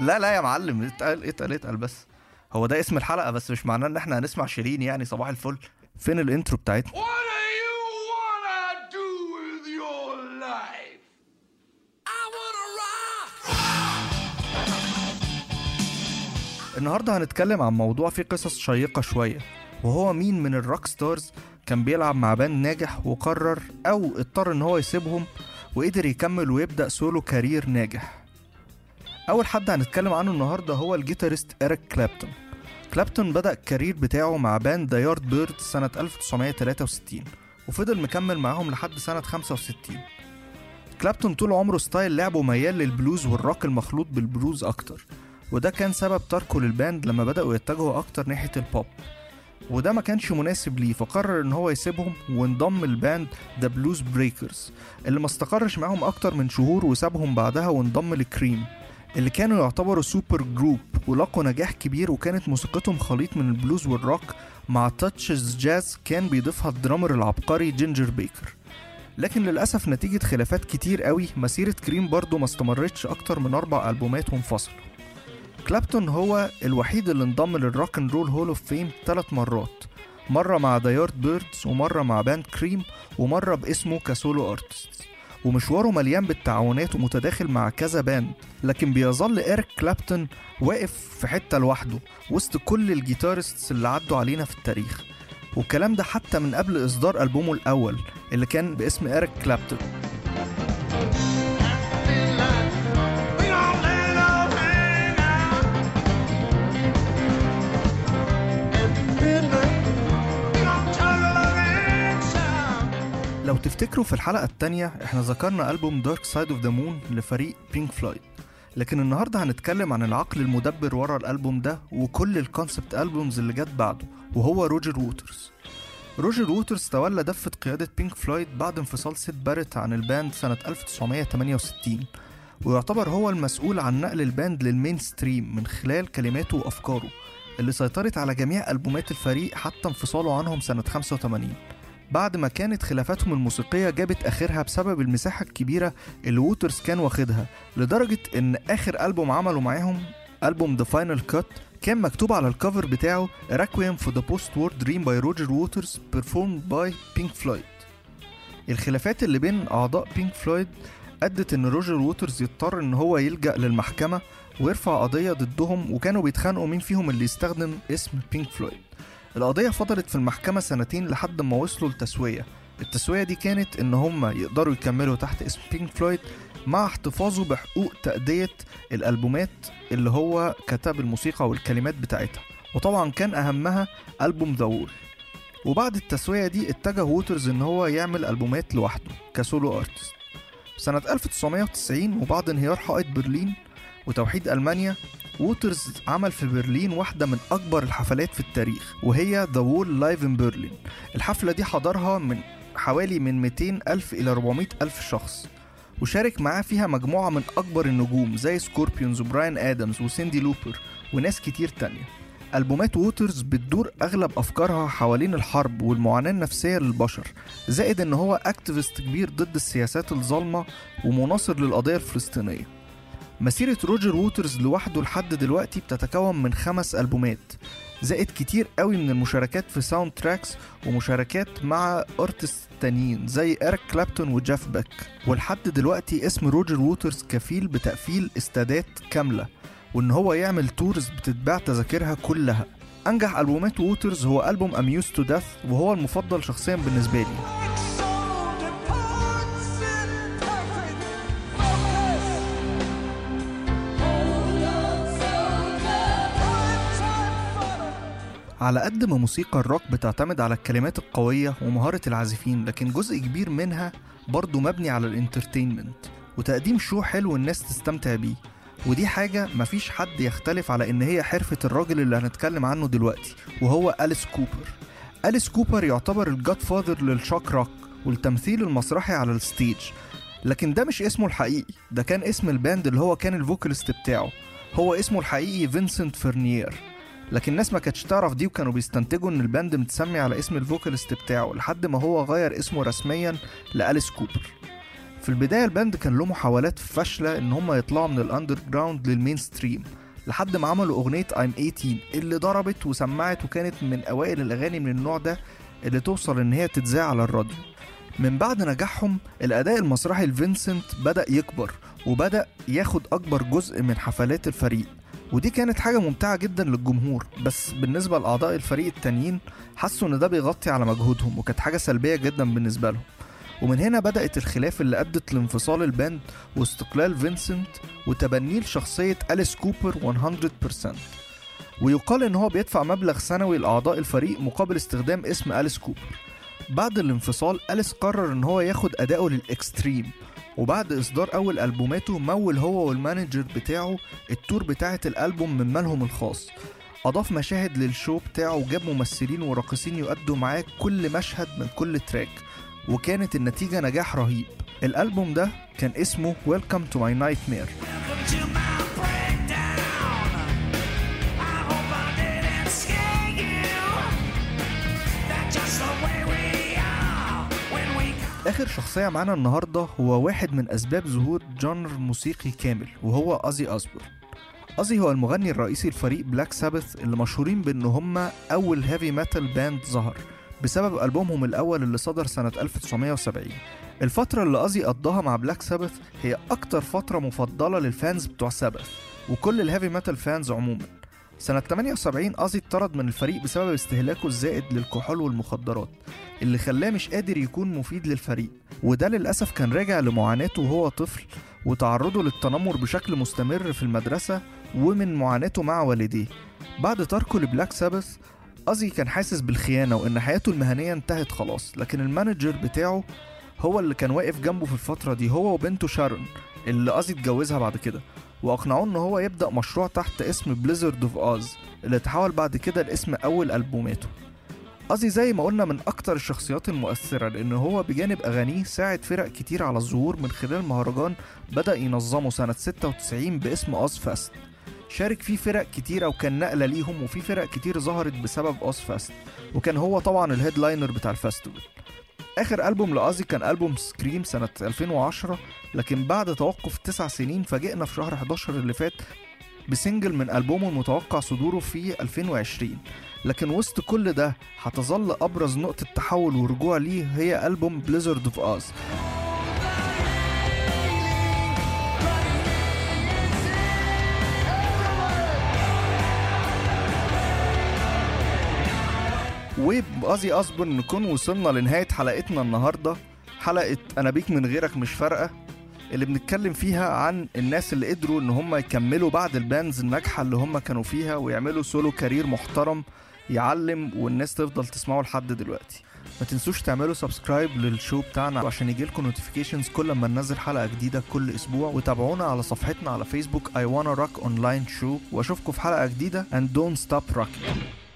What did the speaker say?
لا لا يا معلم اتقل اتقل اتقل بس. هو ده اسم الحلقة بس مش معناه إن إحنا هنسمع شيرين يعني صباح الفل. فين ال intro بتاعتنا! النهارده هنتكلم عن موضوع فيه قصص شيقة شوية وهو مين من ال rock stars كان بيلعب مع band ناجح وقرر أو اضطر إن هو يسيبهم وقدر يكمل ويبدأ solo career ناجح. أول حد هنتكلم عنه النهارده هو ال guitarist إريك كلابتون. كلابتون بدأ ال career بتاعه مع band The Yardbirds سنة 1963 وفضل مكمل معاهم لحد سنة 65 كلابتون طول عمره style لعبه ميال للبلوز والروك المخلوط بالبلوز أكتر وده كان سبب تركه لل band لما بدأوا يتجهوا أكتر ناحية البوب وده ما كانش مناسب ليه فقرر إن هو يسيبهم وانضم ل band The Bluesbreakers اللي ما استقرش معاهم أكتر من شهور وسابهم بعدها وانضم لكريم. اللي كانوا يعتبروا super group ولقوا نجاح كبير وكانت موسيقتهم خليط من البلوز والروك مع touches جاز كان بيضيفها ال drummer العبقري جينجر بيكر لكن للأسف نتيجة خلافات كتير قوي مسيرة كريم برضه ما استمرتش أكتر من أربع ألبومات وانفصلوا. كلابتون هو الوحيد اللي انضم لل Rock and Roll Hall of Fame ثلاث مرات مرة مع The Yardbirds ومرة مع band Cream ومرة باسمه ك solo artist ومشواره مليان بالتعاونات ومتداخل مع كذا band لكن بيظل إيريك كلابتون واقف في حتة لوحده وسط كل ال guitarists اللي عدوا علينا في التاريخ. والكلام ده حتى من قبل إصدار ألبومه الأول اللي كان باسم إيريك كلابتون. تفتكروا في الحلقة التانية إحنا ذكرنا ألبوم Dark Side of the Moon لفريق Pink Floyd لكن النهاردة هنتكلم عن العقل المدبر ورا الألبوم ده وكل ال concept albums اللي جت بعده وهو روجر ووترز. روجر ووترز تولى دفة قيادة Pink Floyd بعد انفصال سيد باريت عن ال band سنة 1968 ويعتبر هو المسؤول عن نقل ال band لل mainstream من خلال كلماته وأفكاره اللي سيطرت على جميع ألبومات الفريق حتى انفصاله عنهم سنة 85 بعد ما كانت خلافاتهم الموسيقية جابت آخرها بسبب المساحة الكبيرة اللي ووترز كان واخدها لدرجة إن آخر ألبوم عمله معاهم ألبوم The Final Cut كان مكتوب على ال cover بتاعه Requiem for the Post-War Dream by Roger Waters performed by Pink Floyd. الخلافات اللي بين أعضاء Pink Floyd أدت إن روجر ووترز يضطر إن هو يلجأ للمحكمة ويرفع قضية ضدهم وكانوا بيتخانقوا مين فيهم اللي يستخدم اسم Pink Floyd القضية فضلت في المحكمة سنتين لحد ما وصلوا لتسوية التسوية دي كانت إن هم يقدروا يكملوا تحت اسم Pink Floyd مع احتفاظه بحقوق تأدية الألبومات اللي هو كتب الموسيقى والكلمات بتاعتها. وطبعا كان أهمها ألبوم The Wall وبعد التسوية دي اتجه ووترز إن هو يعمل ألبومات لوحده ك solo artist. سنة 1990 وبعد انهيار حائط برلين وتوحيد ألمانيا ووترز عمل في برلين واحدة من أكبر الحفلات في التاريخ وهي The Wall Live in Berlin. الحفلة دي حضرها من حوالي من 200 ألف إلى 400 ألف شخص وشارك معاه فيها مجموعة من أكبر النجوم زي Scorpions وبراين آدمز وسيندي لوبر وناس كتير تانية. ألبومات ووترز بتدور أغلب أفكارها حوالين الحرب والمعاناة النفسية للبشر زائد إن هو activist كبير ضد السياسات الظالمة ومناصر للقضية الفلسطينية. مسيرة روجر ووترز لوحده لحد دلوقتي بتتكون من خمس ألبومات. زائد كتير قوي من المشاركات في soundtracks ومشاركات مع artist تانيين زي إيريك كلابتون وجيف بيك. ولحد دلوقتي اسم روجر ووترز كفيل بتقفيل استادات كاملة وإن هو يعمل tours بتتباع تذاكرها كلها. أنجح ألبومات ووترز هو ألبوم Amused to وهو المفضل شخصيا بالنسبة لي. على قد ما موسيقى الروك بتعتمد على الكلمات القوية ومهارة العازفين لكن جزء كبير منها برضه مبني على ال entertainment وتقديم show حلو الناس تستمتع بيه. ودي حاجة مفيش حد يختلف على إن هي حرفة الراجل اللي هنتكلم عنه دلوقتي وهو أليس كوبر. أليس كوبر يعتبر ال godfather لل shock rock والتمثيل المسرحي على ال stage لكن ده مش اسمه الحقيقي ده كان اسم ال band اللي هو كان ال vocalist بتاعه. هو اسمه الحقيقي فينسنت فرنير لكن الناس ما كانتش تعرف دي وكانوا بيستنتجوا إن ال band متسمي على اسم ال vocalist بتاعه لحد ما هو غير اسمه رسميا لأليس كوبر. في البداية ال band كان له محاولات فاشلة إن هم يطلعوا من ال underground لل mainstream لحد ما عملوا أغنية I'm 18 اللي ضربت وسمعت وكانت من أوائل الأغاني من النوع ده اللي توصل إن هي تتذاع على الراديو. من بعد نجاحهم الأداء المسرحي لفينسنت بدأ يكبر وبدأ ياخد أكبر جزء من حفلات الفريق. ودي كانت حاجة ممتعة جدا للجمهور بس بالنسبة لأعضاء الفريق التانيين حسوا إن ده بيغطي على مجهودهم وكانت حاجة سلبية جدا بالنسبة لهم. ومن هنا بدأت الخلافات اللي أدت لانفصال ال band واستقلال فينسنت وتبنيه لشخصية أليس كوبر 100% ويقال إن هو بيدفع مبلغ سنوي لأعضاء الفريق مقابل استخدام اسم أليس كوبر. بعد الانفصال أليس قرر إن هو ياخد أداؤه لل extreme وبعد إصدار أول ألبوماته مول هو وال manager بتاعه ال tour بتاعة الألبوم من مالهم الخاص. أضاف مشاهد لل show بتاعه وجاب ممثلين وراقصين يؤدوا معاه كل مشهد من كل track وكانت النتيجة نجاح رهيب. الألبوم ده كان اسمه Welcome to my nightmare. آخر شخصية معانا النهاردة هو واحد من أسباب ظهور genre موسيقي كامل وهو Ozzy Osbourne Ozzy هو المغني الرئيسي لفريق Black Sabbath اللي مشهورين بأن هم أول heavy metal band ظهر بسبب ألبومهم الأول اللي صدر سنة 1970 الفترة اللي Ozzy قضاها مع Black Sabbath هي أكتر فترة مفضلة لل fans بتوع Sabbath وكل ال heavy metal fans عموما. سنة 78 Ozzy اتطرد من الفريق بسبب استهلاكه الزائد للكحول والمخدرات اللي خلاه مش قادر يكون مفيد للفريق. وده للأسف كان راجع لمعاناته وهو طفل وتعرضه للتنمر بشكل مستمر في المدرسة ومن معاناته مع والديه. بعد تركه ل Black Sabbath Ozzy كان حاسس بالخيانة وإن حياته المهنية انتهت خلاص لكن ال manager بتاعه هو اللي كان واقف جنبه في الفترة دي هو وبنته شارون اللي Ozzy اتجوزها بعد كده. وأقنعوه إن هو يبدأ مشروع تحت اسم Blizzard of Ozz اللي تحول بعد كده لاسم أول ألبوماته. Ozzy زي ما قلنا من أكتر الشخصيات المؤثرة لأن هو بجانب أغانيه ساعد فرق كتير على الظهور من خلال مهرجان بدأ ينظمه سنة 96 باسم Ozzfest شارك فيه فرق كتيرة وكان نقلة ليهم وفي فرق كتير ظهرت بسبب Ozzfest وكان هو طبعا ال headliner بتاع ال festival آخر ألبوم ل Ozzy كان ألبوم Scream سنة 2010 لكن بعد توقف تسع سنين فاجئنا في شهر 11 اللي فات ب single من ألبومه المتوقع صدوره في 2020 لكن وسط كل ده هتظل أبرز نقطة تحول ورجوع ليه هي ألبوم Blizzard of Ozz وب Ozzy Osbourne نكون وصلنا لنهاية حلقتنا النهاردة. حلقة أنا بيك من غيرك مش فارقة. اللي بنتكلم فيها عن الناس اللي قدروا إن هم يكملوا بعد ال bands الناجحة اللي هم كانوا فيها ويعملوا solo career محترم يعلم والناس تفضل تسمعه لحد دلوقتي. ما تنسوش تعملوا subscribe لل show بتاعنا عشان يجيلكم notifications كل ما ننزل حلقة جديدة كل أسبوع. وتابعونا على صفحتنا على فيسبوك I wanna rock online show. وأشوفكم في حلقة جديدة. And don't stop rocking.